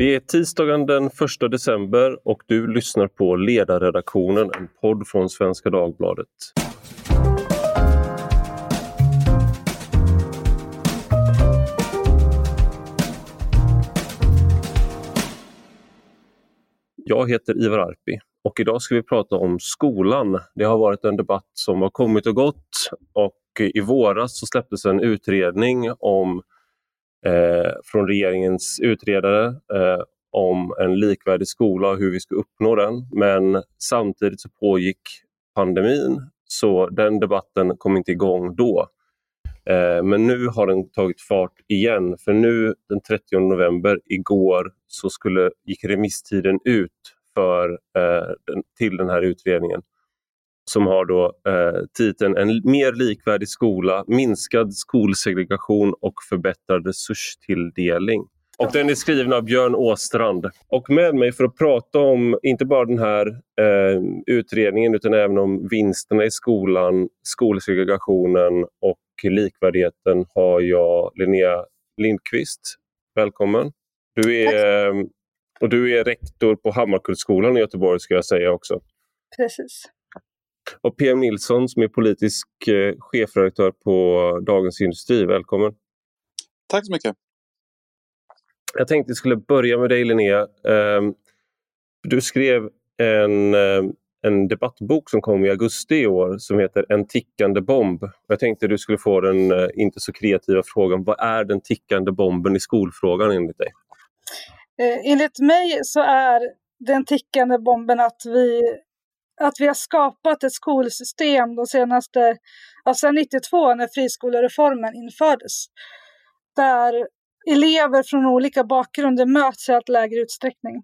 Det är tisdagen den 1 december och du lyssnar på Ledarredaktionen, en podd från Svenska Dagbladet. Jag heter Ivar Arpi och idag ska vi prata om skolan. Det har varit en debatt som har kommit och gått och i våras så släpptes en utredning om eh, från regeringens utredare eh, om en likvärdig skola och hur vi ska uppnå den. Men samtidigt så pågick pandemin så den debatten kom inte igång då. Eh, men nu har den tagit fart igen för nu den 30 november, igår, så skulle, gick remisstiden ut för, eh, den, till den här utredningen som har då eh, titeln En mer likvärdig skola, minskad skolsegregation och förbättrad resurstilldelning. Och den är skriven av Björn Åstrand. Och med mig för att prata om inte bara den här eh, utredningen utan även om vinsterna i skolan, skolsegregationen och likvärdigheten har jag Linnea Lindqvist. Välkommen! Du är, eh, och du är rektor på Hammarkullsskolan i Göteborg ska jag säga också. Precis och PM Nilsson som är politisk eh, chefredaktör på Dagens Industri. Välkommen! Tack så mycket! Jag tänkte att jag skulle börja med dig Linnea. Eh, du skrev en, eh, en debattbok som kom i augusti i år som heter En tickande bomb. Jag tänkte att du skulle få den eh, inte så kreativa frågan, vad är den tickande bomben i skolfrågan enligt dig? Enligt mig så är den tickande bomben att vi att vi har skapat ett skolsystem de senaste, alltså sedan 92 när friskolereformen infördes, där elever från olika bakgrunder möts i allt lägre utsträckning.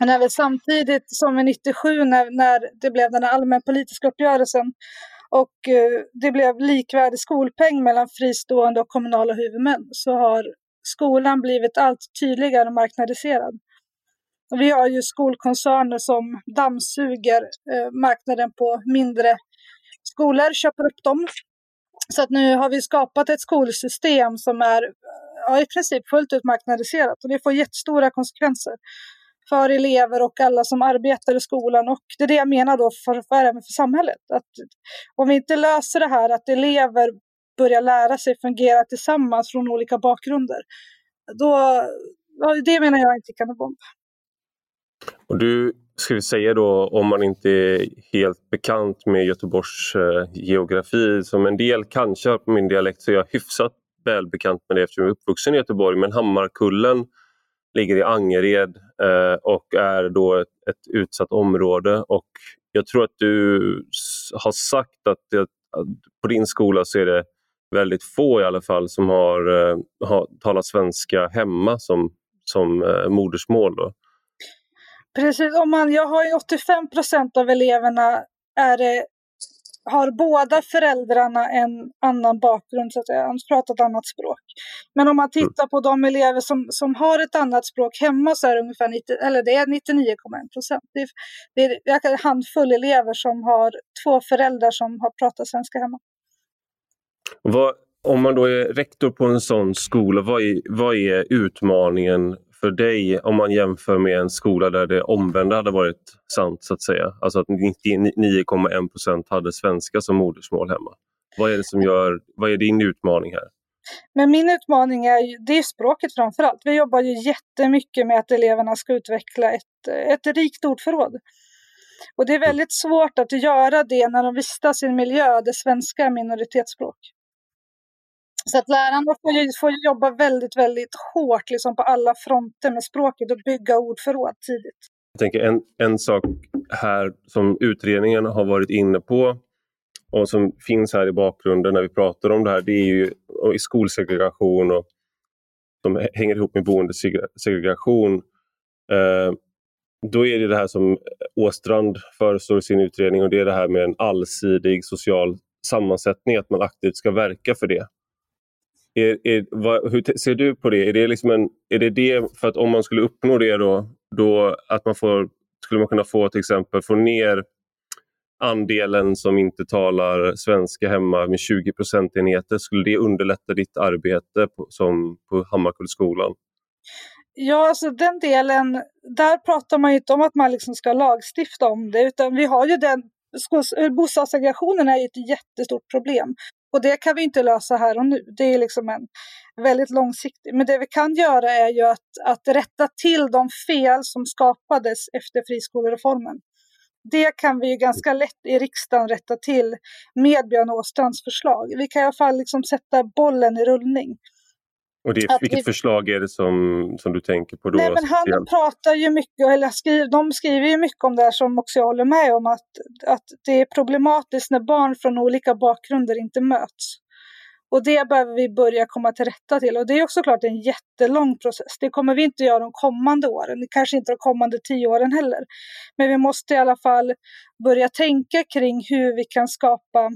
När vi samtidigt som i 97 när, när det blev den allmänpolitiska uppgörelsen och eh, det blev likvärdig skolpeng mellan fristående och kommunala huvudmän så har skolan blivit allt tydligare marknadiserad. Vi har ju skolkoncerner som dammsuger eh, marknaden på mindre skolor, köper upp dem. Så att nu har vi skapat ett skolsystem som är ja, i princip fullt ut marknadiserat och det får jättestora konsekvenser för elever och alla som arbetar i skolan och det är det jag menar då för, för, även för samhället. Att om vi inte löser det här att elever börjar lära sig fungera tillsammans från olika bakgrunder, då, ja, det menar jag är en tickande bomb. Och du, ska vi säga då, om man inte är helt bekant med Göteborgs eh, geografi, som en del kanske har på min dialekt, så är jag hyfsat välbekant med det eftersom jag är uppvuxen i Göteborg. Men Hammarkullen ligger i Angered eh, och är då ett, ett, utsatt område. Och jag tror att du har sagt att, det, att på din skola så är det väldigt få i alla fall som har, eh, har talat svenska hemma som, som eh, modersmål. Då. Precis, om man, jag har ju 85 procent av eleverna är det, har båda föräldrarna en annan bakgrund, så att säga, de pratar ett annat språk. Men om man mm. tittar på de elever som, som har ett annat språk hemma så är det ungefär 90, eller det är 99,1 procent. Det är, det är en handfull elever som har två föräldrar som har pratat svenska hemma. Vad, om man då är rektor på en sån skola, vad är, vad är utmaningen för dig om man jämför med en skola där det omvända hade varit sant så att säga? Alltså att 99,1 procent hade svenska som modersmål hemma. Vad är det som gör, vad är din utmaning här? Men min utmaning är ju, det är språket framför allt. Vi jobbar ju jättemycket med att eleverna ska utveckla ett, ett rikt ordförråd. Och det är väldigt svårt att göra det när de vistas i en miljö där svenska är minoritetsspråk. Så att lärarna får, ju, får jobba väldigt, väldigt hårt liksom på alla fronter med språket och bygga ordförråd tidigt. Jag tänker en, en sak här som utredningen har varit inne på och som finns här i bakgrunden när vi pratar om det här, det är ju i skolsegregation och som hänger ihop med boendesegregation. Eh, då är det det här som Åstrand föreslår i sin utredning och det är det här med en allsidig social sammansättning, att man aktivt ska verka för det. Är, är, vad, hur ser du på det? Är det, liksom en, är det det, för att om man skulle uppnå det då, då att man får, skulle man kunna få till exempel få ner andelen som inte talar svenska hemma med 20 procentenheter, skulle det underlätta ditt arbete på, som på Hammarkullsskolan? Ja, alltså den delen, där pratar man ju inte om att man liksom ska lagstifta om det, utan vi har ju den, eh, bostadssegregationen är ju ett jättestort problem. Och det kan vi inte lösa här och nu. Det är liksom en väldigt långsiktig. Men det vi kan göra är ju att, att rätta till de fel som skapades efter friskolereformen. Det kan vi ju ganska lätt i riksdagen rätta till med Björn Åstrands förslag. Vi kan i alla fall liksom sätta bollen i rullning. Och det, vilket vi, förslag är det som, som du tänker på då? Nej, men han pratar ju mycket, eller skriver, de skriver ju mycket om det här som också jag håller med om, att, att det är problematiskt när barn från olika bakgrunder inte möts. Och det behöver vi börja komma till rätta till. Och det är också klart en jättelång process. Det kommer vi inte göra de kommande åren, kanske inte de kommande tio åren heller. Men vi måste i alla fall börja tänka kring hur vi kan skapa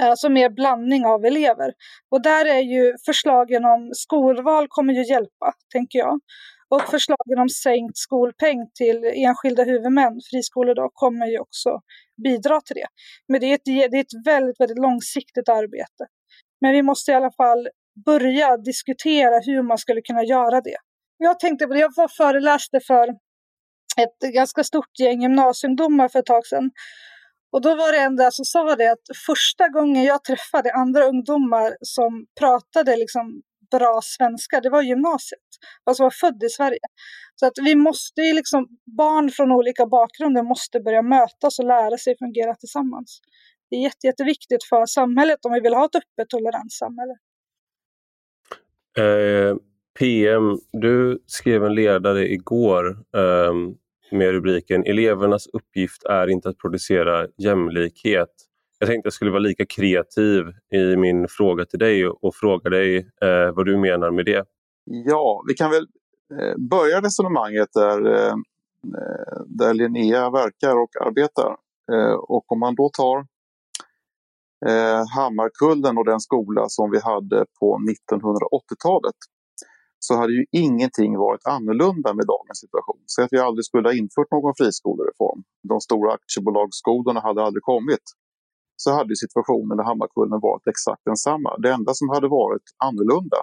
alltså mer blandning av elever. Och där är ju förslagen om skolval kommer ju hjälpa, tänker jag. Och förslagen om sänkt skolpeng till enskilda huvudmän, friskolor då, kommer ju också bidra till det. Men det är ett, det är ett väldigt, väldigt långsiktigt arbete. Men vi måste i alla fall börja diskutera hur man skulle kunna göra det. Jag tänkte på det, jag var föreläste för ett ganska stort gäng gymnasieungdomar för ett tag sedan. Och då var det en där som sa det att första gången jag träffade andra ungdomar som pratade liksom bra svenska, det var gymnasiet, alltså var född i Sverige. Så att vi måste ju liksom, barn från olika bakgrunder måste börja mötas och lära sig fungera tillsammans. Det är jätte, jätteviktigt för samhället om vi vill ha ett öppet tolerant Eh, PM, du skrev en ledare igår eh, med rubriken Elevernas uppgift är inte att producera jämlikhet. Jag tänkte jag skulle vara lika kreativ i min fråga till dig och, fråga dig eh, vad du menar med det. Ja, vi kan väl eh, börja resonemanget där, eh, där Linnea verkar och arbetar. Eh, och om man då tar Hammarkullen och den skola som vi hade på 1980-talet så hade ju ingenting varit annorlunda med dagens situation. Så att vi aldrig skulle ha infört någon friskolereform, de stora aktiebolagsskolorna hade aldrig kommit, så hade situationen i Hammarkullen varit exakt densamma. Det enda som hade varit annorlunda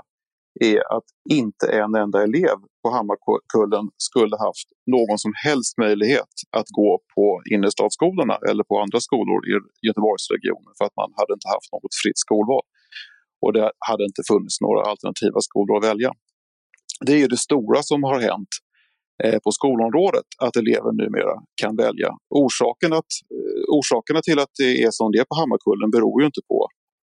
är att inte en enda elev på Hammarkullen skulle haft någon som helst möjlighet att gå på innerstadsskolorna eller på andra skolor i Göteborgsregionen för att man hade inte haft något fritt skolval. Och det hade inte funnits några alternativa skolor att välja. Det är det stora som har hänt eh, på skolområdet, att elever numera kan välja. Orsaken att, eh, orsakerna till att det är som det är på Hammarkullen beror ju inte på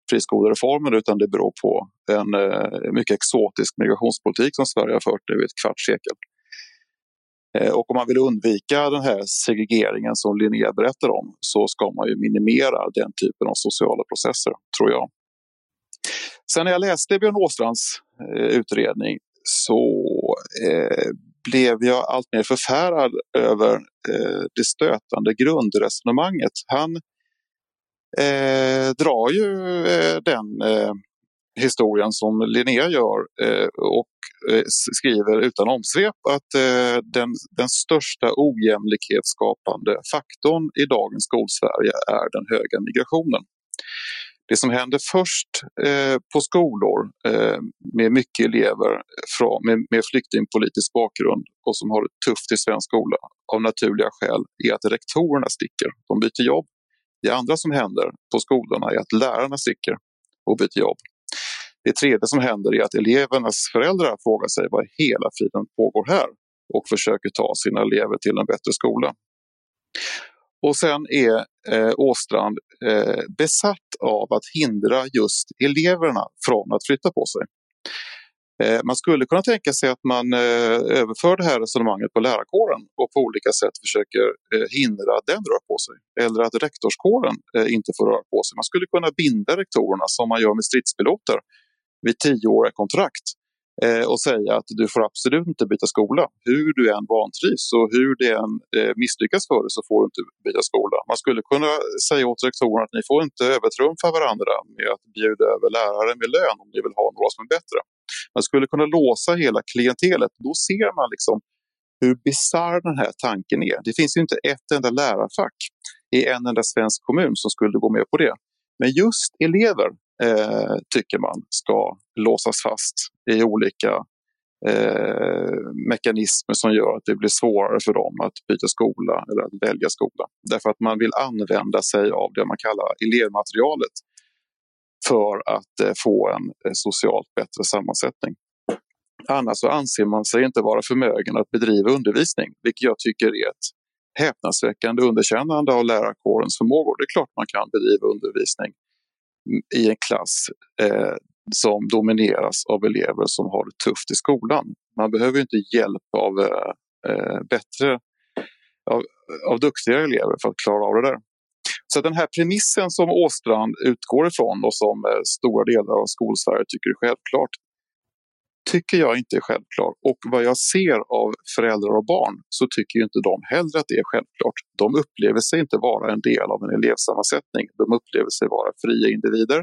friskolereformen utan det beror på en eh, mycket exotisk migrationspolitik som Sverige har fört nu i ett kvarts sekel. Och om man vill undvika den här segregeringen som Linnea berättar om så ska man ju minimera den typen av sociala processer, tror jag. Sen när jag läste Björn Åstrands utredning så eh, blev jag allt mer förfärad över eh, det stötande grundresonemanget. Han eh, drar ju eh, den eh, historien som Linnea gör eh, och eh, skriver utan omsvep att eh, den, den största ojämlikhetsskapande faktorn i dagens skolsverige är den höga migrationen. Det som händer först eh, på skolor eh, med mycket elever från, med, med flyktingpolitisk bakgrund och som har det tufft i svensk skola av naturliga skäl är att rektorerna sticker. De byter jobb. Det andra som händer på skolorna är att lärarna sticker och byter jobb. Det tredje som händer är att elevernas föräldrar frågar sig vad hela friden pågår här och försöker ta sina elever till en bättre skola. Och sen är eh, Åstrand eh, besatt av att hindra just eleverna från att flytta på sig. Eh, man skulle kunna tänka sig att man eh, överför det här resonemanget på lärarkåren och på olika sätt försöker eh, hindra att den rör på sig. Eller att rektorskåren eh, inte får röra på sig. Man skulle kunna binda rektorerna som man gör med stridspiloter vid tioåriga kontrakt eh, och säga att du får absolut inte byta skola. Hur du än vantrivs och hur det än eh, misslyckas för dig så får du inte byta skola. Man skulle kunna säga åt rektorerna att ni får inte övertrumfa varandra med att bjuda över lärare med lön om ni vill ha några som är bättre. Man skulle kunna låsa hela klientelet. Då ser man liksom hur bisarr den här tanken är. Det finns ju inte ett enda lärarfack i en enda svensk kommun som skulle gå med på det. Men just elever eh, tycker man ska låsas fast i olika eh, mekanismer som gör att det blir svårare för dem att byta skola eller att välja skola. Därför att man vill använda sig av det man kallar elevmaterialet för att eh, få en eh, socialt bättre sammansättning. Annars så anser man sig inte vara förmögen att bedriva undervisning, vilket jag tycker är ett häpnadsväckande underkännande av lärarkårens förmågor. Det är klart man kan bedriva undervisning i en klass eh, som domineras av elever som har det tufft i skolan. Man behöver inte hjälp av eh, eh bättre, av, av duktiga elever för att klara av det där. Så den här premissen som Åstrand utgår ifrån och som eh, stora delar av skolsverige tycker är självklart tycker jag inte är självklar. Och vad jag ser av föräldrar och barn så tycker inte de heller att det är självklart. De upplever sig inte vara en del av en elevsammansättning. De upplever sig vara fria individer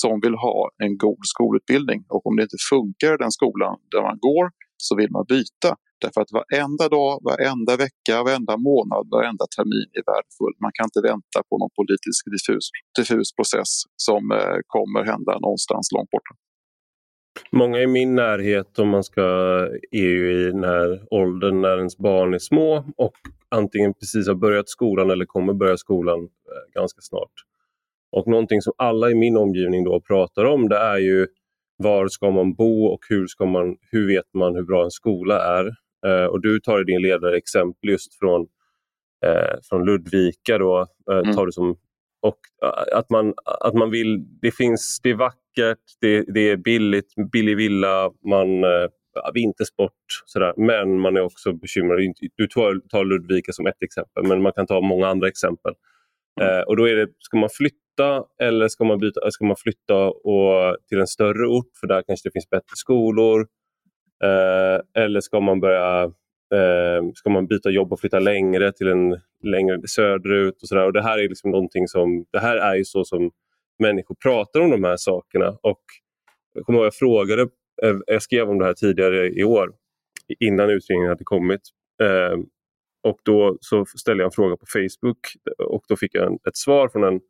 som vill ha en god skolutbildning. Och om det inte funkar i den skolan där man går så vill man byta. Därför att varenda dag, varenda vecka, varenda månad, varenda termin är värdefull. Man kan inte vänta på någon politisk diffus, diffus process som eh, kommer hända någonstans långt borta. Många i min närhet om man ska är ju i den här åldern när ens barn är små och antingen precis har börjat skolan eller kommer börja skolan eh, ganska snart. Och någonting som alla i min omgivning då pratar om det är ju var ska man bo och hur, ska man, hur vet man hur bra en skola är? Eh, och du tar i din ledare exempel just från, eh, från Ludvika då, eh, mm. tar du som och att man, att man vill, det finns, det är vackert, det, det är billigt, billig villa, man, äh, vintersport, sådär. men man är också bekymrad. Du tar, Ludvika som ett exempel, men man kan ta många andra exempel. Mm. Eh, och då är det, ska man flytta eller ska man, byta, ska man flytta och, till en större ort för där kanske det finns bättre skolor? Eh, eller ska man börja Eh, ska man byta jobb och flytta längre till en längre söderut och sådär. Och det här är liksom någonting som, det här är ju så som människor pratar om de här sakerna. Och jag kommer ihåg jag frågade, eh, jag skrev om det här tidigare i år innan utredningen hade kommit. Eh, och då så ställde jag en fråga på Facebook och då fick jag en, ett svar från en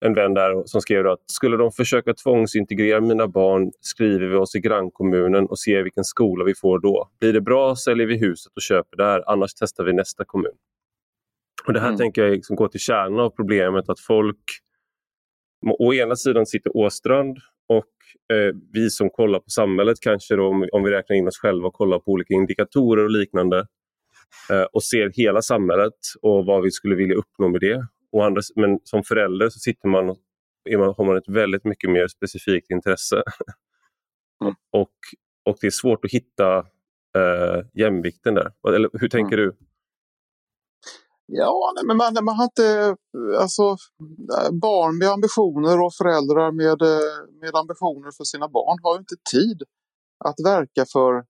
en vän där som skrev att skulle de försöka tvångsintegrera mina barn skriver vi oss i grannkommunen och ser vilken skola vi får då. Blir det bra säljer vi huset och köper där, annars testar vi nästa kommun. Och Det här mm. tänker jag liksom gå till kärnan av problemet att folk å ena sidan sitter Åstrand och eh, vi som kollar på samhället kanske då, om, om vi räknar in oss själva och kollar på olika indikatorer och liknande eh, och ser hela samhället och vad vi skulle vilja uppnå med det. Och andra, men som förälder så sitter man och har man ett väldigt mycket mer specifikt intresse. Mm. och, och det är svårt att hitta eh, jämvikten där. Eller, hur tänker mm. du? Ja, nej, men man, man har inte... Alltså, barn med ambitioner och föräldrar med, med ambitioner för sina barn har inte tid att verka för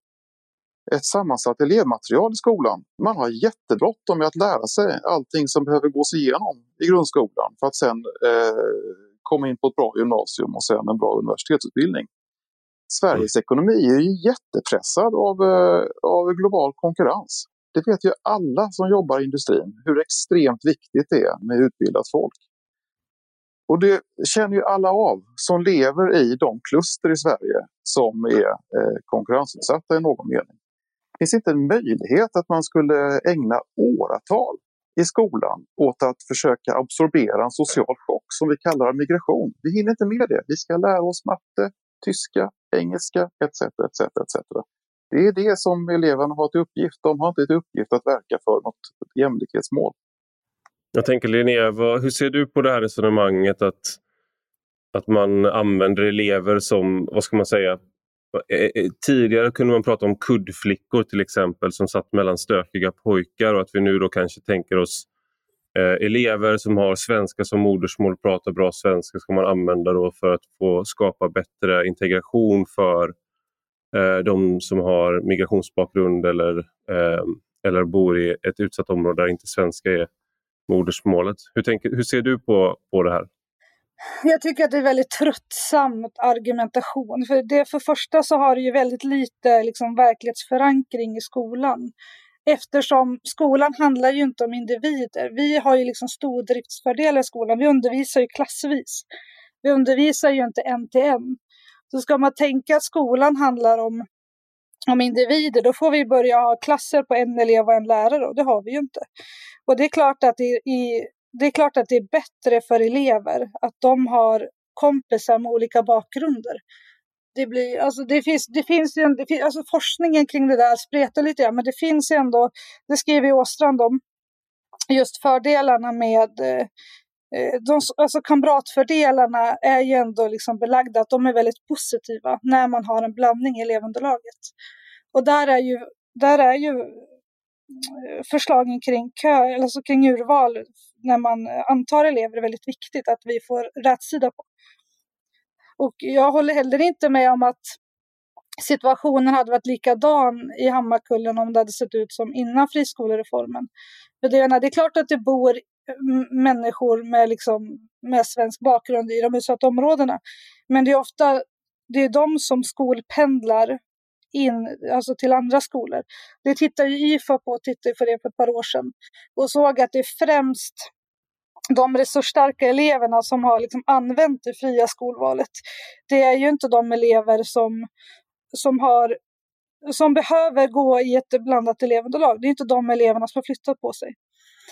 ett sammansatt elevmaterial i skolan. Man har jättebråttom med att lära sig allting som behöver gås igenom i grundskolan för att sen eh, komma in på ett bra gymnasium och sen en bra universitetsutbildning. Sveriges mm. ekonomi är ju jättepressad av, eh, av global konkurrens. Det vet ju alla som jobbar i industrin hur extremt viktigt det är med utbildat folk. Och det känner ju alla av som lever i de kluster i Sverige som är eh, konkurrensutsatta i någon mening Det finns inte en möjlighet att man skulle ägna åratal i skolan åt att försöka absorbera en social chock som vi kallar migration. Vi hinner inte med det. Vi ska lära oss matte, tyska, engelska etc. etc, etc. Det är det som eleverna har till uppgift. De har inte till uppgift att verka för något jämlikhetsmål. Jag tänker Linnea, hur ser du på det här resonemanget att, att man använder elever som, vad ska man säga, eh, eh, tidigare kunde man prata om kuddflickor till exempel som satt mellan stökiga pojkar och att vi nu då kanske tänker oss eh, elever som har svenska som modersmål, pratar bra svenska ska man använda då för att få skapa bättre integration för Eh, de som har migrationsbakgrund eller, eh, eller bor i ett utsatt område där inte svenska är modersmålet. Hur, tänker, hur ser du på, på det här? Jag tycker att det är väldigt tröttsam argumentation. För det för första så har det ju väldigt lite liksom, verklighetsförankring i skolan. Eftersom skolan handlar ju inte om individer. Vi har ju liksom stordriftsfördelar i skolan. Vi undervisar ju klassvis. Vi undervisar ju inte en till en. Så ska man tänka att skolan handlar om om individer, då får vi börja ha klasser på en elev och en lärare och det har vi ju inte. Och det är klart att det, i, det är, klart att det är bättre för elever att de har kompisar med olika bakgrunder. Det, blir, alltså det finns, det finns, en, det finns alltså forskningen kring det där spretar lite grann, men det finns ändå, det skriver Åstrand om, just fördelarna med eh, Eh, de, alltså kamratfördelarna är ju ändå liksom belagda att de är väldigt positiva när man har en blandning i elevunderlaget. Och där är ju, där är ju eh, förslagen kring, kö, alltså kring urval när man eh, antar elever väldigt viktigt att vi får rätt sida på. Och jag håller heller inte med om att situationen hade varit likadan i Hammarkullen om det hade sett ut som innan friskolereformen. För det, det är klart att det bor människor med, liksom, med svensk bakgrund i de utsatta områdena. Men det är ofta det är de som skolpendlar in alltså till andra skolor. Det tittade IFA på tittade för det för ett par år sedan och såg att det är främst de resursstarka eleverna som har liksom använt det fria skolvalet. Det är ju inte de elever som, som, har, som behöver gå i ett blandat elevunderlag. Det är inte de eleverna som har flyttat på sig.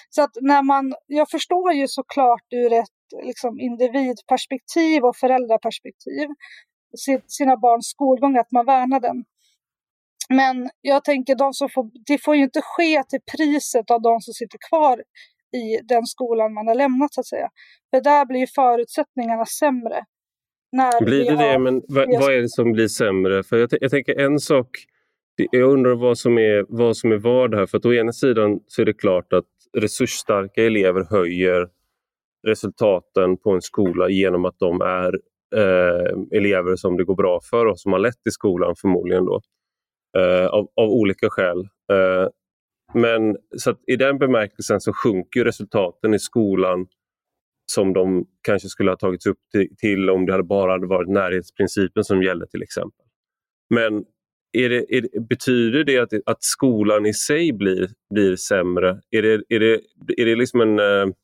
Så att när man, jag förstår ju såklart ur ett liksom, individperspektiv och föräldraperspektiv sina barns skolgång, att man värnar den. Men jag tänker, de som får, det får ju inte ske till priset av de som sitter kvar i den skolan man har lämnat så att säga. För där blir förutsättningarna sämre. När blir det har, det? Men vad, vad, är det som blir sämre? För jag, jag tänker en sak, jag undrar vad som är vad som är vad här. För att å ena sidan så är det klart att resursstarka elever höjer resultaten på en skola genom att de är eh, elever som det går bra för och som har lett i skolan förmodligen då. Eh, av, av, olika skäl. Eh, men så i den bemärkelsen så sjunker resultaten i skolan som de kanske skulle ha tagits upp till, till om det hade bara hade varit närhetsprincipen som gällde till exempel. Men är det, är det, betyder det att, att skolan i sig blir, blir sämre? Är det, är det, är det liksom en eh,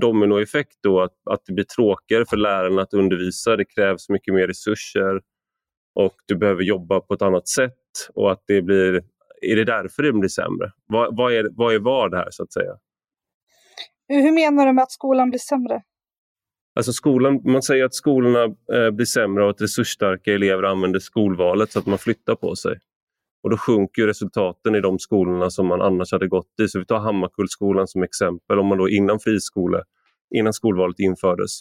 dominoeffekt då att, att det blir tråkigare för lärarna att undervisa? Det krävs mycket mer resurser och du behöver jobba på ett annat sätt och att det blir är det därför det blir sämre? Vad, vad, är, vad är vad här så att säga? Hur menar du med att skolan blir sämre? Alltså skolan, man säger att skolorna eh, blir sämre och att resursstarka elever använder skolvalet så att man flyttar på sig. Och då sjunker resultaten i de skolorna som man annars hade gått i. Så vi tar Hammarkullskolan som exempel. Om man då innan friskole, innan skolvalet infördes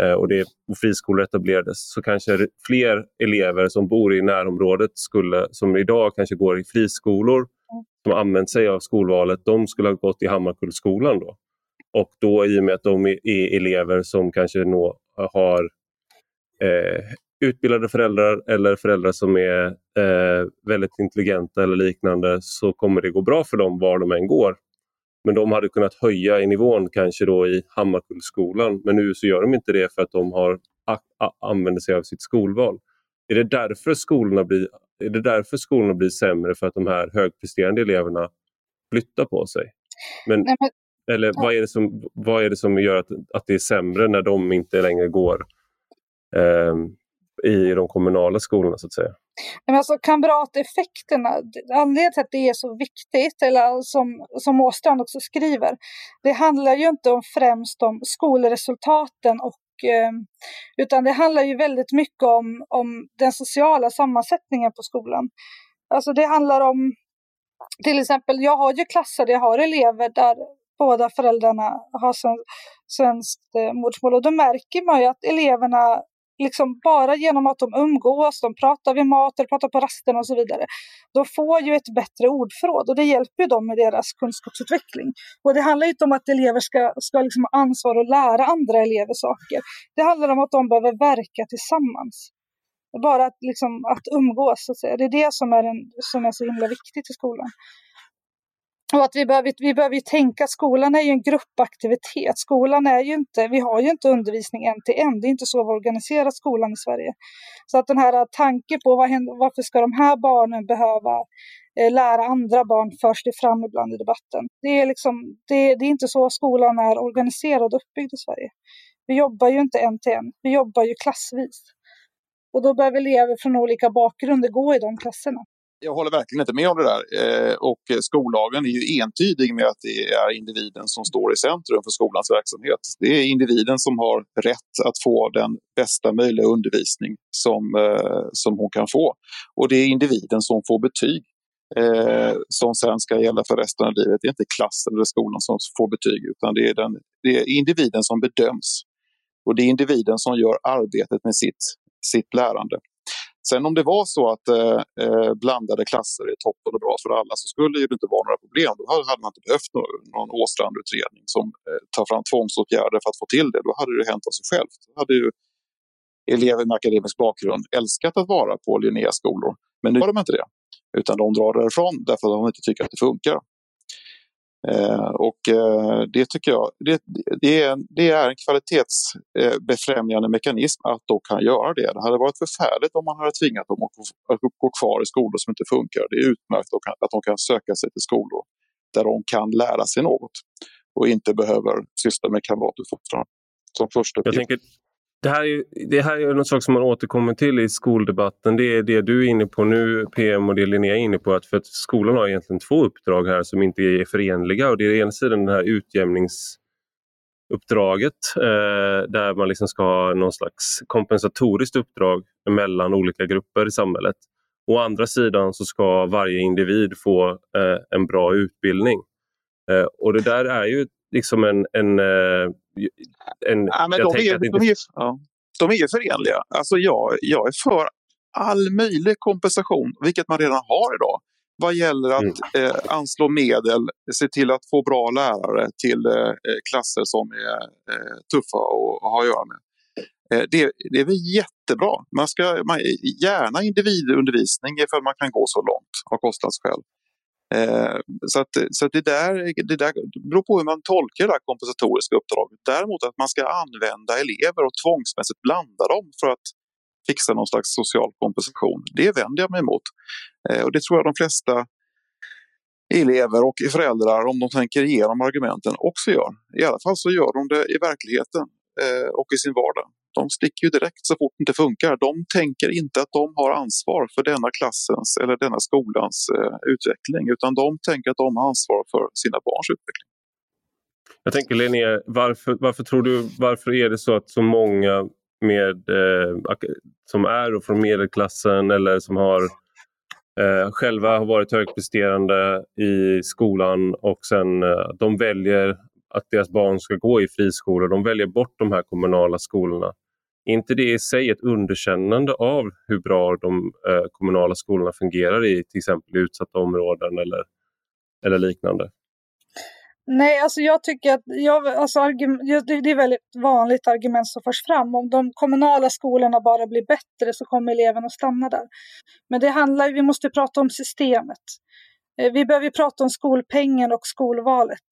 eh, och, det, och friskolor etablerades så kanske fler elever som bor i närområdet skulle, som idag kanske går i friskolor som använt sig av skolvalet, de skulle ha gått i Hammarkullskolan då. Och då i och med att de är elever som kanske nå, har eh, utbildade föräldrar eller föräldrar som är eh, väldigt intelligenta eller liknande så kommer det gå bra för dem var de än går. Men de hade kunnat höja i nivån kanske då i Hammarkullsskolan men nu så gör de inte det för att de har använder sig av sitt skolval. Är det därför skolorna blir, är det därför skolorna blir sämre för att de här högpresterande eleverna flyttar på sig? Men, Nej, men eller vad är det som, vad är det som gör att, att det är sämre när de inte längre går eh, i de kommunala skolorna så att säga? Men alltså kamrateffekterna, anledningen till att det är så viktigt, eller som, som Åstrand också skriver, det handlar ju inte om främst om skolresultaten och eh, utan det handlar ju väldigt mycket om, om den sociala sammansättningen på skolan. Alltså det handlar om, till exempel, jag har ju klasser där jag har elever där båda föräldrarna har svenskt eh, modersmål. Och då märker man ju att eleverna liksom bara genom att de umgås, de pratar vid mat, eller pratar på rasten och så vidare, de får ju ett bättre ordförråd och det hjälper dem med deras kunskapsutveckling. Och det handlar inte om att elever ska, ska liksom ha ansvar att lära andra elever saker. Det handlar om att de behöver verka tillsammans. Bara att, liksom, att umgås, så att säga. det är det som är, en, som är så himla viktigt i skolan. Och att vi behöver, vi behöver tänka, skolan är ju en gruppaktivitet. Skolan är ju inte, vi har ju inte undervisning en till en. Det är inte så vi organiserar skolan i Sverige. Så att den här tanken på vad händer, varför ska de här barnen behöva eh, lära andra barn förs det fram ibland i debatten. Det är, liksom, det, det är inte så skolan är organiserad och uppbyggd i Sverige. Vi jobbar ju inte en till en, vi jobbar ju klassvis. Och då behöver elever från olika bakgrunder gå i de klasserna jag håller verkligen inte med om det där. Eh, och skollagen är ju entydig med att det är individen som står i centrum för skolans verksamhet. Det är individen som har rätt att få den bästa möjliga undervisning som, eh, som hon kan få. Och det är individen som får betyg eh, som sen ska gälla för resten av livet. Det är inte klassen eller skolan som får betyg utan det är, den, det är individen som bedöms. Och det är individen som gör arbetet med sitt, sitt lärande. Sen om det var så att eh, eh blandade klasser är toppen och bra för alla så skulle det inte vara några problem. Då hade man inte behövt någon, någon Åstrand-utredning som eh, tar fram tvångsåtgärder för att få till det. Då hade det hänt av sig självt. Då hade ju elever med akademisk bakgrund älskat att vara på Linnéskolor. Men nu har de inte det. Utan de drar därifrån därför att de inte tycker att det funkar. Eh, och eh, det tycker jag det, det, är, det är en kvalitetsbefrämjande mekanism att de kan göra det. Det hade varit förfärligt om man hade tvingat dem att, gå kvar i skolor som inte funkar. Det är utmärkt att, att de kan söka sig till skolor där de kan lära sig något och inte behöver syssla med kamratuppfostran som första Jag tänker, det här, är, det här är något sak som man återkommer till i skoldebatten. Det är det du är inne på nu PM och det Linnea är inne på. Att för att skolan har egentligen två uppdrag här som inte är förenliga. Och det är ena sidan det här utjämningsuppdraget eh, där man liksom ska ha någon slags kompensatoriskt uppdrag mellan olika grupper i samhället. Å andra sidan så ska varje individ få eh, en bra utbildning. Eh, och det där är ju liksom en, en, eh, en ja, men de, är, de, är, ja, de är förenliga. Alltså jag, jag är för all möjlig kompensation, vilket man redan har idag vad gäller att mm. eh, anslå medel, se till att få bra lärare till eh, klasser som är eh, tuffa att ha att göra med. Eh, det, det, är väl jättebra. Man ska man, gärna individundervisning ifall man kan gå så långt av kostnadsskäl. Eh, så att, så att det, där, det där beror på hur man tolkar det kompensatoriska uppdraget. Däremot att man ska använda elever och tvångsmässigt blanda dem för att fixa någon slags social kompensation, det vänder jag mig emot. Eh, och det tror jag de flesta elever och föräldrar, om de tänker igenom argumenten, också gör. I alla fall så gör de det i verkligheten eh, och i sin vardag de sticker ju direkt så fort det inte funkar. De tänker inte att de har ansvar för denna klassens eller denna skolans eh, utveckling utan de tänker att de har ansvar för sina barns utveckling. Jag tänker Linnea, varför, varför tror du, varför är det så att så många med, eh, som är från medelklassen eller som har eh, själva har varit högpresterande i skolan och sen eh, de väljer att deras barn ska gå i friskolor. De väljer bort de här kommunala skolorna. Är inte det i sig ett underkännande av hur bra de eh, kommunala skolorna fungerar i till exempel utsatta områden eller, eller liknande? Nej, alltså jag tycker att jag, alltså, det är ett väldigt vanligt argument som förs fram. Om de kommunala skolorna bara blir bättre så kommer eleverna att stanna där. Men det handlar, vi måste prata om systemet. Eh, vi behöver prata om skolpengen och skolvalet.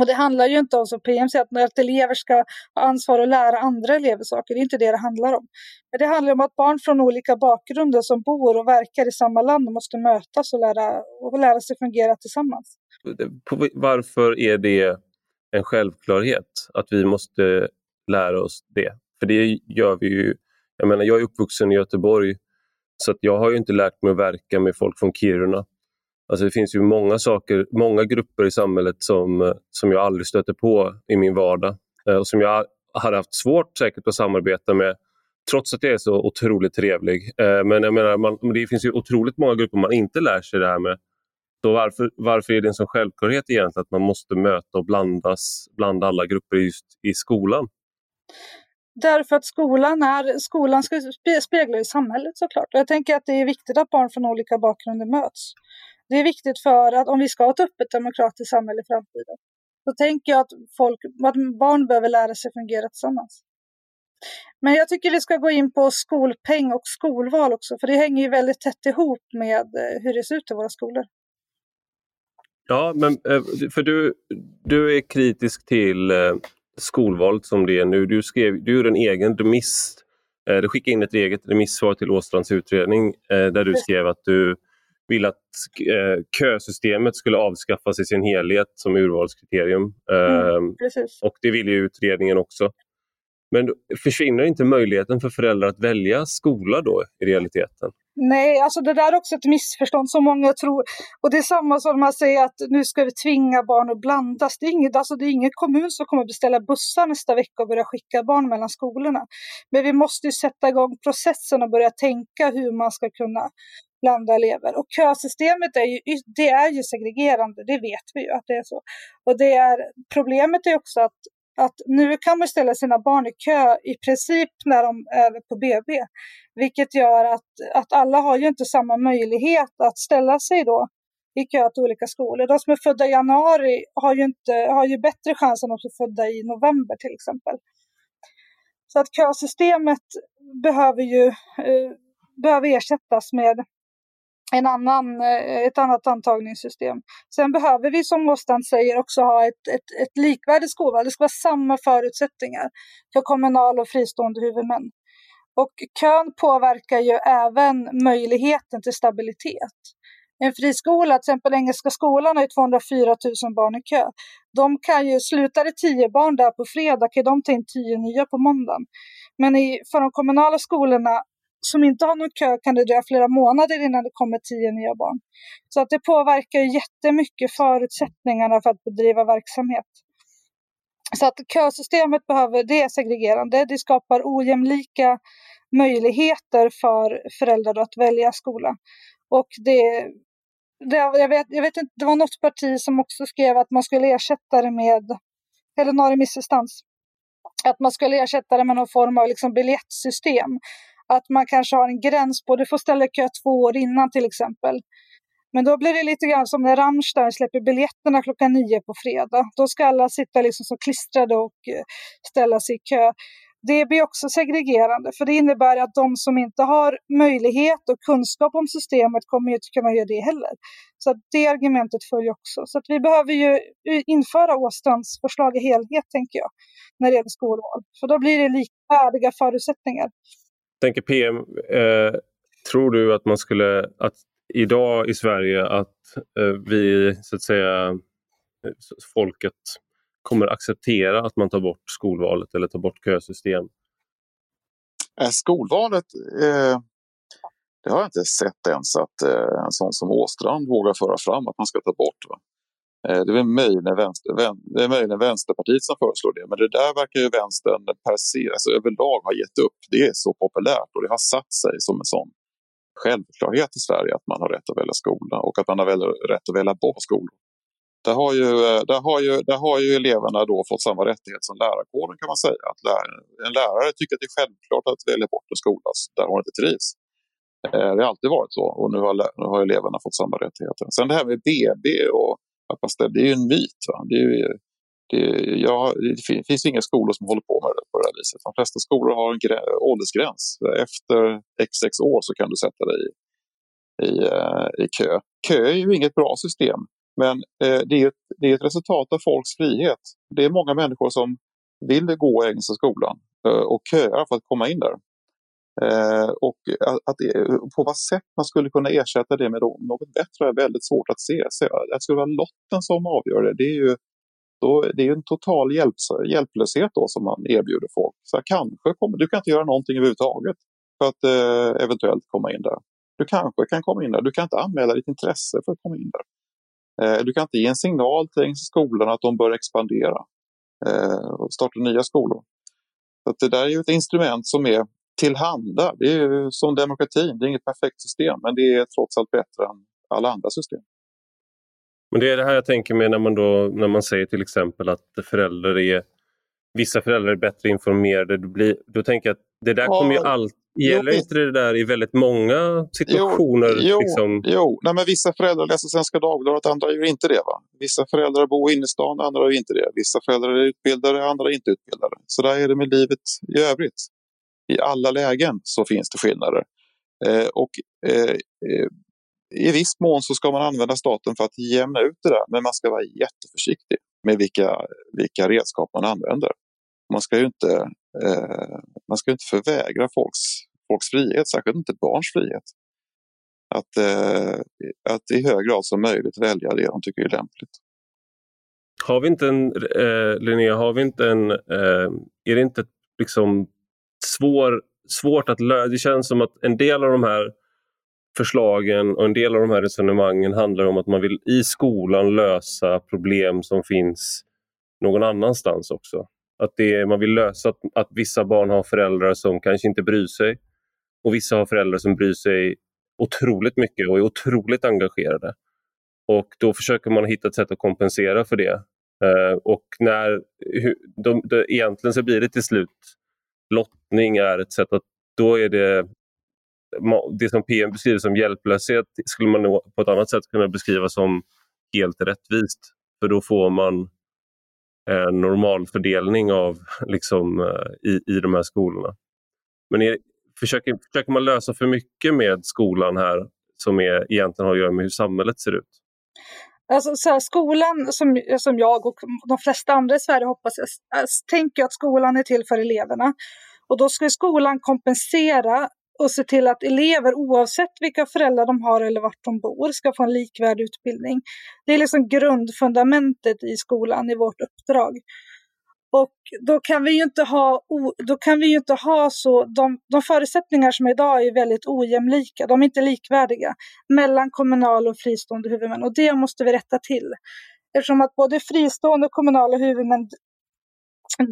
Och det handlar ju inte om som PM säger att, att elever ska ha ansvar att lära andra elever saker. Det är inte det det handlar om. Men det handlar om att barn från olika bakgrunder som bor och verkar i samma land måste mötas och lära, och lära sig fungera tillsammans. Varför är det en självklarhet att vi måste lära oss det? För det gör vi ju. Jag menar, jag är uppvuxen i Göteborg så att jag har ju inte lärt mig att verka med folk från Kiruna. Alltså det finns ju många saker, många grupper i samhället som, eh, som jag aldrig stöter på i min vardag eh, och som jag hade haft svårt säkert att samarbeta med trots att jag är så otroligt trevlig. Eh, men jag menar, man, det finns ju otroligt många grupper man inte lär sig det här med. Så varför, varför är det en sån självklarhet egentligen att man måste möta och blandas, blanda alla grupper just i skolan? Därför att skolan, är, skolan ska spegla i samhället såklart. Och jag tänker att det är viktigt att barn från olika bakgrunder möts. Det är viktigt för att om vi ska ha ett öppet demokratiskt samhälle i framtiden, så tänker jag att, folk, att barn behöver lära sig fungera tillsammans. Men jag tycker vi ska gå in på skolpeng och skolval också, för det hänger ju väldigt tätt ihop med eh, hur det ser ut i våra skolor. Ja, men eh, för du, du är kritisk till eh, skolvalet som det är nu. Du, skrev, du gjorde en egen remiss. Du skickade in ett eget remissvar till Åstrands utredning där du skrev att du ville att eh, kösystemet skulle avskaffas i sin helhet som urvalskriterium. Mm, ehm, och det ville ju utredningen också. Men försvinner inte möjligheten för föräldrar att välja skola då i realiteten? Nej, alltså det där är också ett missförstånd som många tror. Och det är samma som man säger att nu ska vi tvinga barn att blandas. Det är, inget, alltså det är ingen kommun som kommer beställa bussar nästa vecka och börja skicka barn mellan skolorna. Men vi måste ju sätta igång processen och börja tänka hur man ska kunna blanda elever. Och kösystemet är ju, det är ju segregerande, det vet vi ju att det är så. Och det är, problemet är också att att nu kan man ställa sina barn i kö i princip när de är på BB. Vilket gör att, att alla har ju inte samma möjlighet att ställa sig då i kö till olika skolor. De som är födda i januari har ju, inte, har ju bättre chans än de som är födda i november till exempel. Så att kösystemet behöver ju eh, behöver ersättas med en annan, eh, ett annat antagningssystem. Sen behöver vi som Åstrand säger också ha ett, ett, ett likvärdigt skolval. Det ska vara samma förutsättningar för kommunal och fristående huvudmän. Och kön påverkar ju även möjligheten till stabilitet. En friskola, till exempel Engelska skolan, har 204 000 barn i kö. De kan ju, slutar det 10 barn där på fredag kan de ta in 10 nya på måndagen. Men i, för de kommunala skolorna som inte har någon kö kan det dröja flera månader innan det kommer tio nya barn. Så att det påverkar jättemycket förutsättningarna för att bedriva verksamhet. Så att kösystemet behöver, det är segregerande, det skapar ojämlika möjligheter för föräldrar att välja skola. Och det, det, jag, vet, jag vet inte, det var något parti som också skrev att man skulle ersätta det med, eller någon remissinstans, att man skulle ersätta det med någon form av liksom biljettsystem att man kanske har en gräns på, du får ställa kö två år innan till exempel. Men då blir det lite grann som när Rammstein släpper biljetterna klockan nio på fredag. Då ska alla sitta liksom så klistrade och eh, ställa sig i kö. Det blir också segregerande, för det innebär att de som inte har möjlighet och kunskap om systemet kommer inte kunna göra det heller. Så att det argumentet följer också. Så att vi behöver ju eh, införa Åstrands förslag i helhet, tänker jag, när det gäller skolval. För då blir det likvärdiga förutsättningar tänker PM, eh, tror du att man skulle, att idag i Sverige att eh, vi så att säga folket kommer acceptera att man tar bort skolvalet eller tar bort kösystem? Eh, skolvalet, eh, det har jag inte sett ens att eh, en sån som Åstrand vågar föra fram att man ska ta bort. Va? Eh, det är möjligen, vänster, det är möjligen Vänsterpartiet som föreslår det, men det där verkar ju vänstern per se, alltså överlag ha gett upp. Det är så populärt och det har satt sig som en sån självklarhet i Sverige att man har rätt att välja skola och att man har rätt att välja bort skolor. Där har, ju, eh, där, har ju, där har ju eleverna då fått samma rättighet som lärarkåren kan man säga. Att lär, en lärare tycker att det är självklart att välja bort en skola där hon inte trivs. Eh, det har alltid varit så och nu har, nu har eleverna fått samma rättigheter. Sen det här med BB och att man ställer, det är ju en myt. Va? Det, är ju, det, ja, det finns inga skolor som håller på med det på det här viset. De flesta skolor har en åldersgräns. Efter x år så kan du sätta dig i, i, eh, i kö. Kö är ju inget bra system, men eh, det, är ett, det är ett resultat av folks frihet. Det är många människor som vill gå i Engelska skolan eh, och köar för att komma in där. Eh, och att, e-, på vad sätt man skulle kunna ersätta det med något bättre är väldigt svårt att se. Så att det skulle vara lotten som avgör det, det är ju, då, det är en total hjälp, hjälplöshet då som man erbjuder folk. Så kanske kommer, du kan inte göra någonting överhuvudtaget för att eh, eventuellt komma in där. Du kanske kan komma in där, du kan inte anmäla ditt intresse för att komma in där. Eh, du kan inte ge en signal till skolan att de bör expandera eh, och starta nya skolor. Så det där är ju ett instrument som är tillhanda. Det är ju som demokratin, det är inget perfekt system men det är trots allt bättre än alla andra system. Men det är det här jag tänker med när man, då, när man säger till exempel att föräldrar är, vissa föräldrar är bättre informerade. Då, blir, då tänker jag att det där ja, kommer ju alltid Gäller jo, inte det där i väldigt många situationer? Jo, liksom? jo. Nej, men vissa föräldrar läser Svenska Dagbladet, andra gör inte det. Va? Vissa föräldrar bor i innerstan, andra gör inte det. Vissa föräldrar är utbildade, andra är inte utbildade. Så där är det med livet i övrigt i alla lägen så finns det skillnader. Eh, och eh, eh, i viss mån så ska man använda staten för att jämna ut det där, men man ska vara jätteförsiktig med vilka, vilka redskap man använder. Man ska ju inte, eh, man ska inte förvägra folks, folks frihet, särskilt inte barns frihet. Att, eh, att i hög grad som möjligt välja det de tycker är lämpligt. Har vi inte en, eh, Linnea, har vi inte en, eh, är det inte liksom svår, svårt att lösa. Det känns som att en del av de här förslagen och en del av de här resonemangen handlar om att man vill i skolan lösa problem som finns någon annanstans också. Att det, man vill lösa att, att vissa barn har föräldrar som kanske inte bryr sig och vissa har föräldrar som bryr sig otroligt mycket och är otroligt engagerade. Och då försöker man hitta ett sätt att kompensera för det. Uh, och när de, de, egentligen så blir det till slut lottning är ett sätt att då är det det som PM beskriver som hjälplöshet skulle man på ett annat sätt kunna beskriva som helt rättvist. För då får man en normal fördelning av, liksom, eh, i, i de här skolorna. Men är, försöker, försöker man lösa för mycket med skolan här som är, egentligen har att göra med hur samhället ser ut? Alltså, så här, skolan, som, som jag och de flesta andra i Sverige hoppas, jag, tänker att skolan är till för eleverna. Och då ska skolan kompensera och se till att elever oavsett vilka föräldrar de har eller vart de bor ska få en likvärdig utbildning. Det är liksom grundfundamentet i skolan i vårt uppdrag. Och då kan vi ju inte ha, då kan vi inte ha så, de, de förutsättningar som är idag är väldigt ojämlika, de är inte likvärdiga mellan kommunala och fristående huvudmän och det måste vi rätta till. Eftersom att både fristående och kommunala huvudmän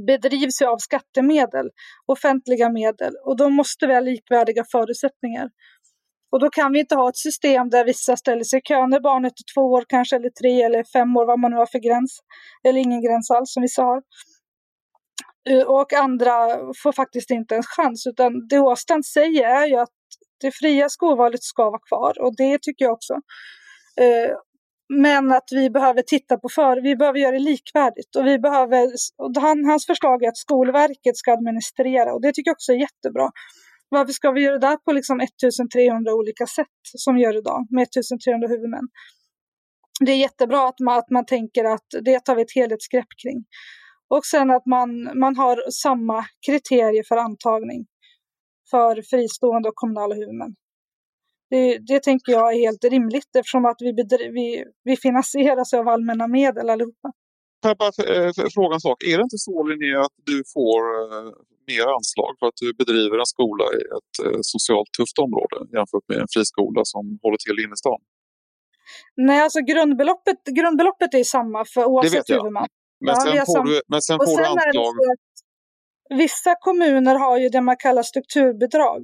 bedrivs ju av skattemedel, offentliga medel och då måste vi ha likvärdiga förutsättningar. Och då kan vi inte ha ett system där vissa ställer sig i kö när barnet är två år kanske, eller tre eller fem år, vad man nu har för gräns. Eller ingen gräns alls som vissa har. Eh, och andra får faktiskt inte en chans, utan det Åstrand säger är ju att det fria skolvalet ska vara kvar och det tycker jag också. Eh, men att vi behöver titta på för, vi behöver göra det likvärdigt och vi behöver, och han, hans förslag är att Skolverket ska administrera och det tycker jag också är jättebra. Varför ska vi göra det där på liksom 1300 olika sätt som vi gör idag med 1300 huvudmän? Det är jättebra att man, att man tänker att det tar vi ett helhetsgrepp kring. Och sen att man, man har samma kriterier för antagning för fristående och kommunala huvudmän. Det, det tänker jag är helt rimligt eftersom att vi, vi, vi finansieras av allmänna medel allihopa. Får jag bara eh, fråga en sak. Är det inte så Linnea att du får eh, mer anslag för att du bedriver en skola i ett eh, socialt tufft område jämfört med en friskola som håller till i stan? Nej, alltså grundbeloppet, grundbeloppet är samma för oavsett huvudman. Men, sen får du, men sen får sen du anslag... Vissa kommuner har ju det man kallar strukturbidrag.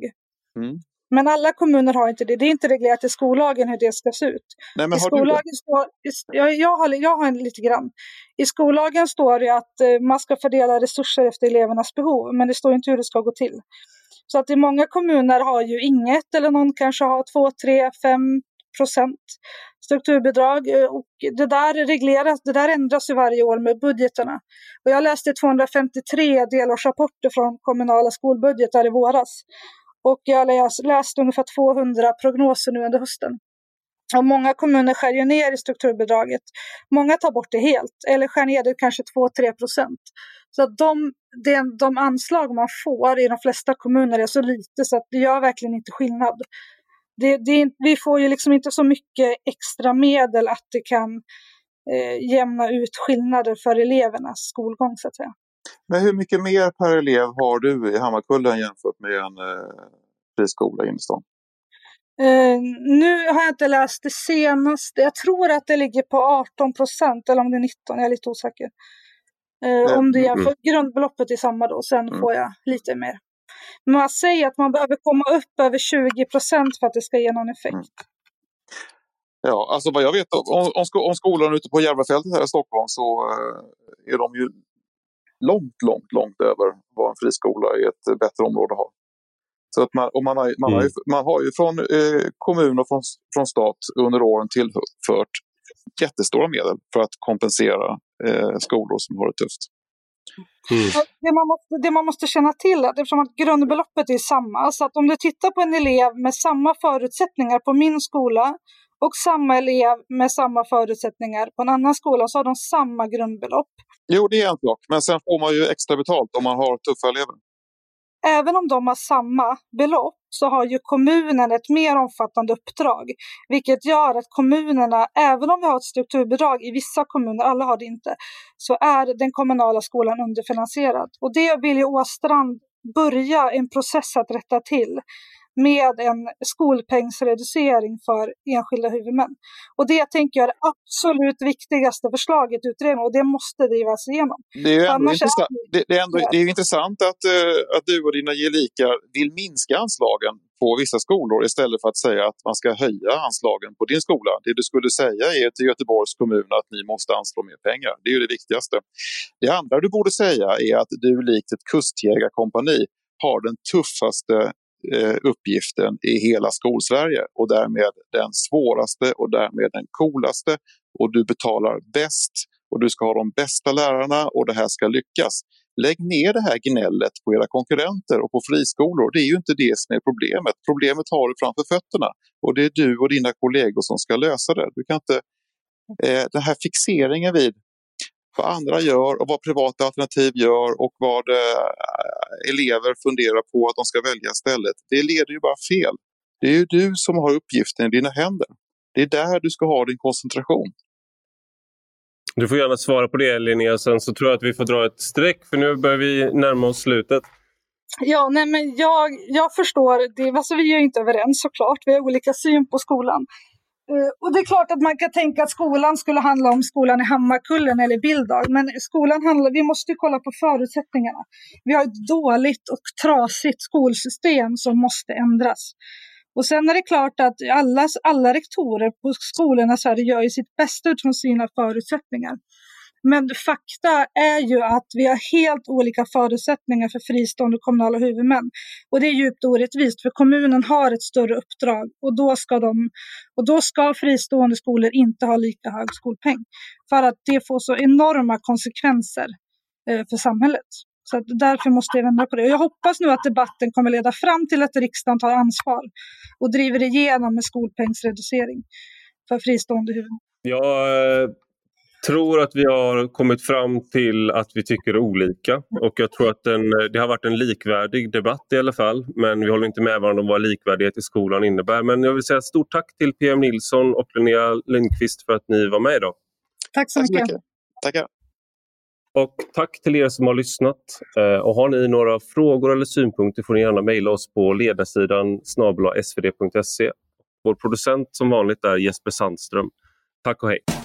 Mm. Men alla kommuner har inte det. Det är inte reglerat i skollagen hur det ska se ut. Nej, men I skollagen står, jag, jag, har, jag har en lite grann. I skollagen står det att eh, man ska fördela resurser efter elevernas behov, men det står inte hur det ska gå till. Så att i många kommuner har ju inget eller någon kanske har 2, 3, 5 procent strukturbidrag eh, och det där regleras, det där ändras ju varje år med budgeterna. Och jag läste 253 delårsrapporter från kommunala skolbudgetar i våras och jag har läst ungefär 200 prognoser nu under hösten. Och många kommuner skär ju ner i strukturbidraget. Många tar bort det helt eller skär ner det kanske 2-3 procent. Så att de, de, de anslag man får i de flesta kommuner är så lite så att det gör verkligen inte skillnad. Det, det, vi får ju liksom inte så mycket extra medel att det kan eh, jämna ut skillnader för elevernas skolgång så att säga. Men hur mycket mer per elev har du i Hammarkullen jämfört med en eh, friskola i stan? Uh, nu har jag inte läst det senaste. Jag tror att det ligger på 18 procent eller om det är 19. Jag är lite osäker. Uh, om det är mm. grundbeloppet är samma då, sen mm. får jag lite mer. Men man säger att man behöver komma upp över 20 procent för att det ska ge någon effekt. Mm. Ja, alltså vad jag vet om, om, om skolan ute på Järvafältet här i Stockholm så uh, är de ju långt, långt, långt över vad en friskola i ett bättre område har. Så att man, och man, har, man, har ju, mm. man har ju från eh, kommun och från, från stat under åren tillfört jättestora medel för att kompensera eh, skolor som har det tufft. Mm. Det, man måste, det man måste känna till är eftersom att grundbeloppet är samma, så att om du tittar på en elev med samma förutsättningar på min skola och samma elev med samma förutsättningar på en annan skola så har de samma grundbelopp. Jo, det är en sak, men sen får man ju extra betalt om man har tuffa elever även om de har samma belopp så har ju kommunen ett mer omfattande uppdrag, vilket gör att kommunerna, även om vi har ett strukturbidrag i vissa kommuner, alla har det inte, så är den kommunala skolan underfinansierad. Och det vill ju Åstrand börja en process att rätta till med en skolpengsreducering för enskilda huvudmän. Och det tänker jag är det absolut viktigaste förslaget i utredningen och det måste drivas igenom. Det är, ändå intressant, är det, det, är ändå, det är intressant att, uh, att du och dina gelikar vill minska anslagen på vissa skolor istället för att säga att man ska höja anslagen på din skola. Det du skulle säga är till Göteborgs kommun att ni måste anslå mer pengar. Det är ju det viktigaste. Det andra du borde säga är att du likt ett kustjägarkompani har den tuffaste Eh, Eh, uppgiften i hela skolsverige och därmed den svåraste och därmed den coolaste och du betalar bäst och du ska ha de bästa lärarna och det här ska lyckas. Lägg ner det här gnället på era konkurrenter och på friskolor. Det är ju inte det som är problemet. Problemet har du framför fötterna och det är du och dina kollegor som ska lösa det. Du kan inte, eh, den här fixeringen vid vad andra gör och vad privata alternativ gör och vad eh, elever funderar på att de ska välja istället. Det leder ju bara fel. Det är ju du som har uppgiften i dina händer. Det är där du ska ha din koncentration. Du får gärna svara på det Linnea, sen så tror jag att vi får dra ett streck för nu börjar vi närma oss slutet. Ja, nej men jag, jag förstår, det, alltså vi är inte överens såklart, vi har olika syn på skolan. Eh, och det är klart att man kan tänka att skolan skulle handla om skolan i Hammarkullen eller Bildal, men skolan handlar, vi måste kolla på förutsättningarna. Vi har ett dåligt och trasigt skolsystem som måste ändras. Och sen är det klart att alla, alla rektorer på skolorna i Sverige gör sitt bästa utifrån sina förutsättningar. Men fakta är ju att vi har helt olika förutsättningar för fristående kommunala huvudmän. Och det är djupt orättvist för kommunen har ett större uppdrag och då ska, de, och då ska fristående skolor inte ha lika hög skolpeng. För att det får så enorma konsekvenser eh, för samhället. Så att därför måste jag vända på det. Och jag hoppas nu att debatten kommer leda fram till att riksdagen tar ansvar och driver igenom en skolpengsreducering för fristående huvudmän. Ja, eh, tror att vi har kommit fram till att vi tycker olika och jag tror att den, det har varit en likvärdig debatt i alla fall men vi håller inte med varandra om vad likvärdighet i skolan innebär. Men jag vill säga stort tack till PM Nilsson och Linnea Lindqvist för att ni var med idag. Tack så mycket. Tack så mycket. Tackar. Och tack till er som har lyssnat. Eh, och har ni några frågor eller synpunkter får ni gärna mejla oss på ledarsidan svd.se. Vår producent som vanligt är Jesper Sandström. Tack och hej!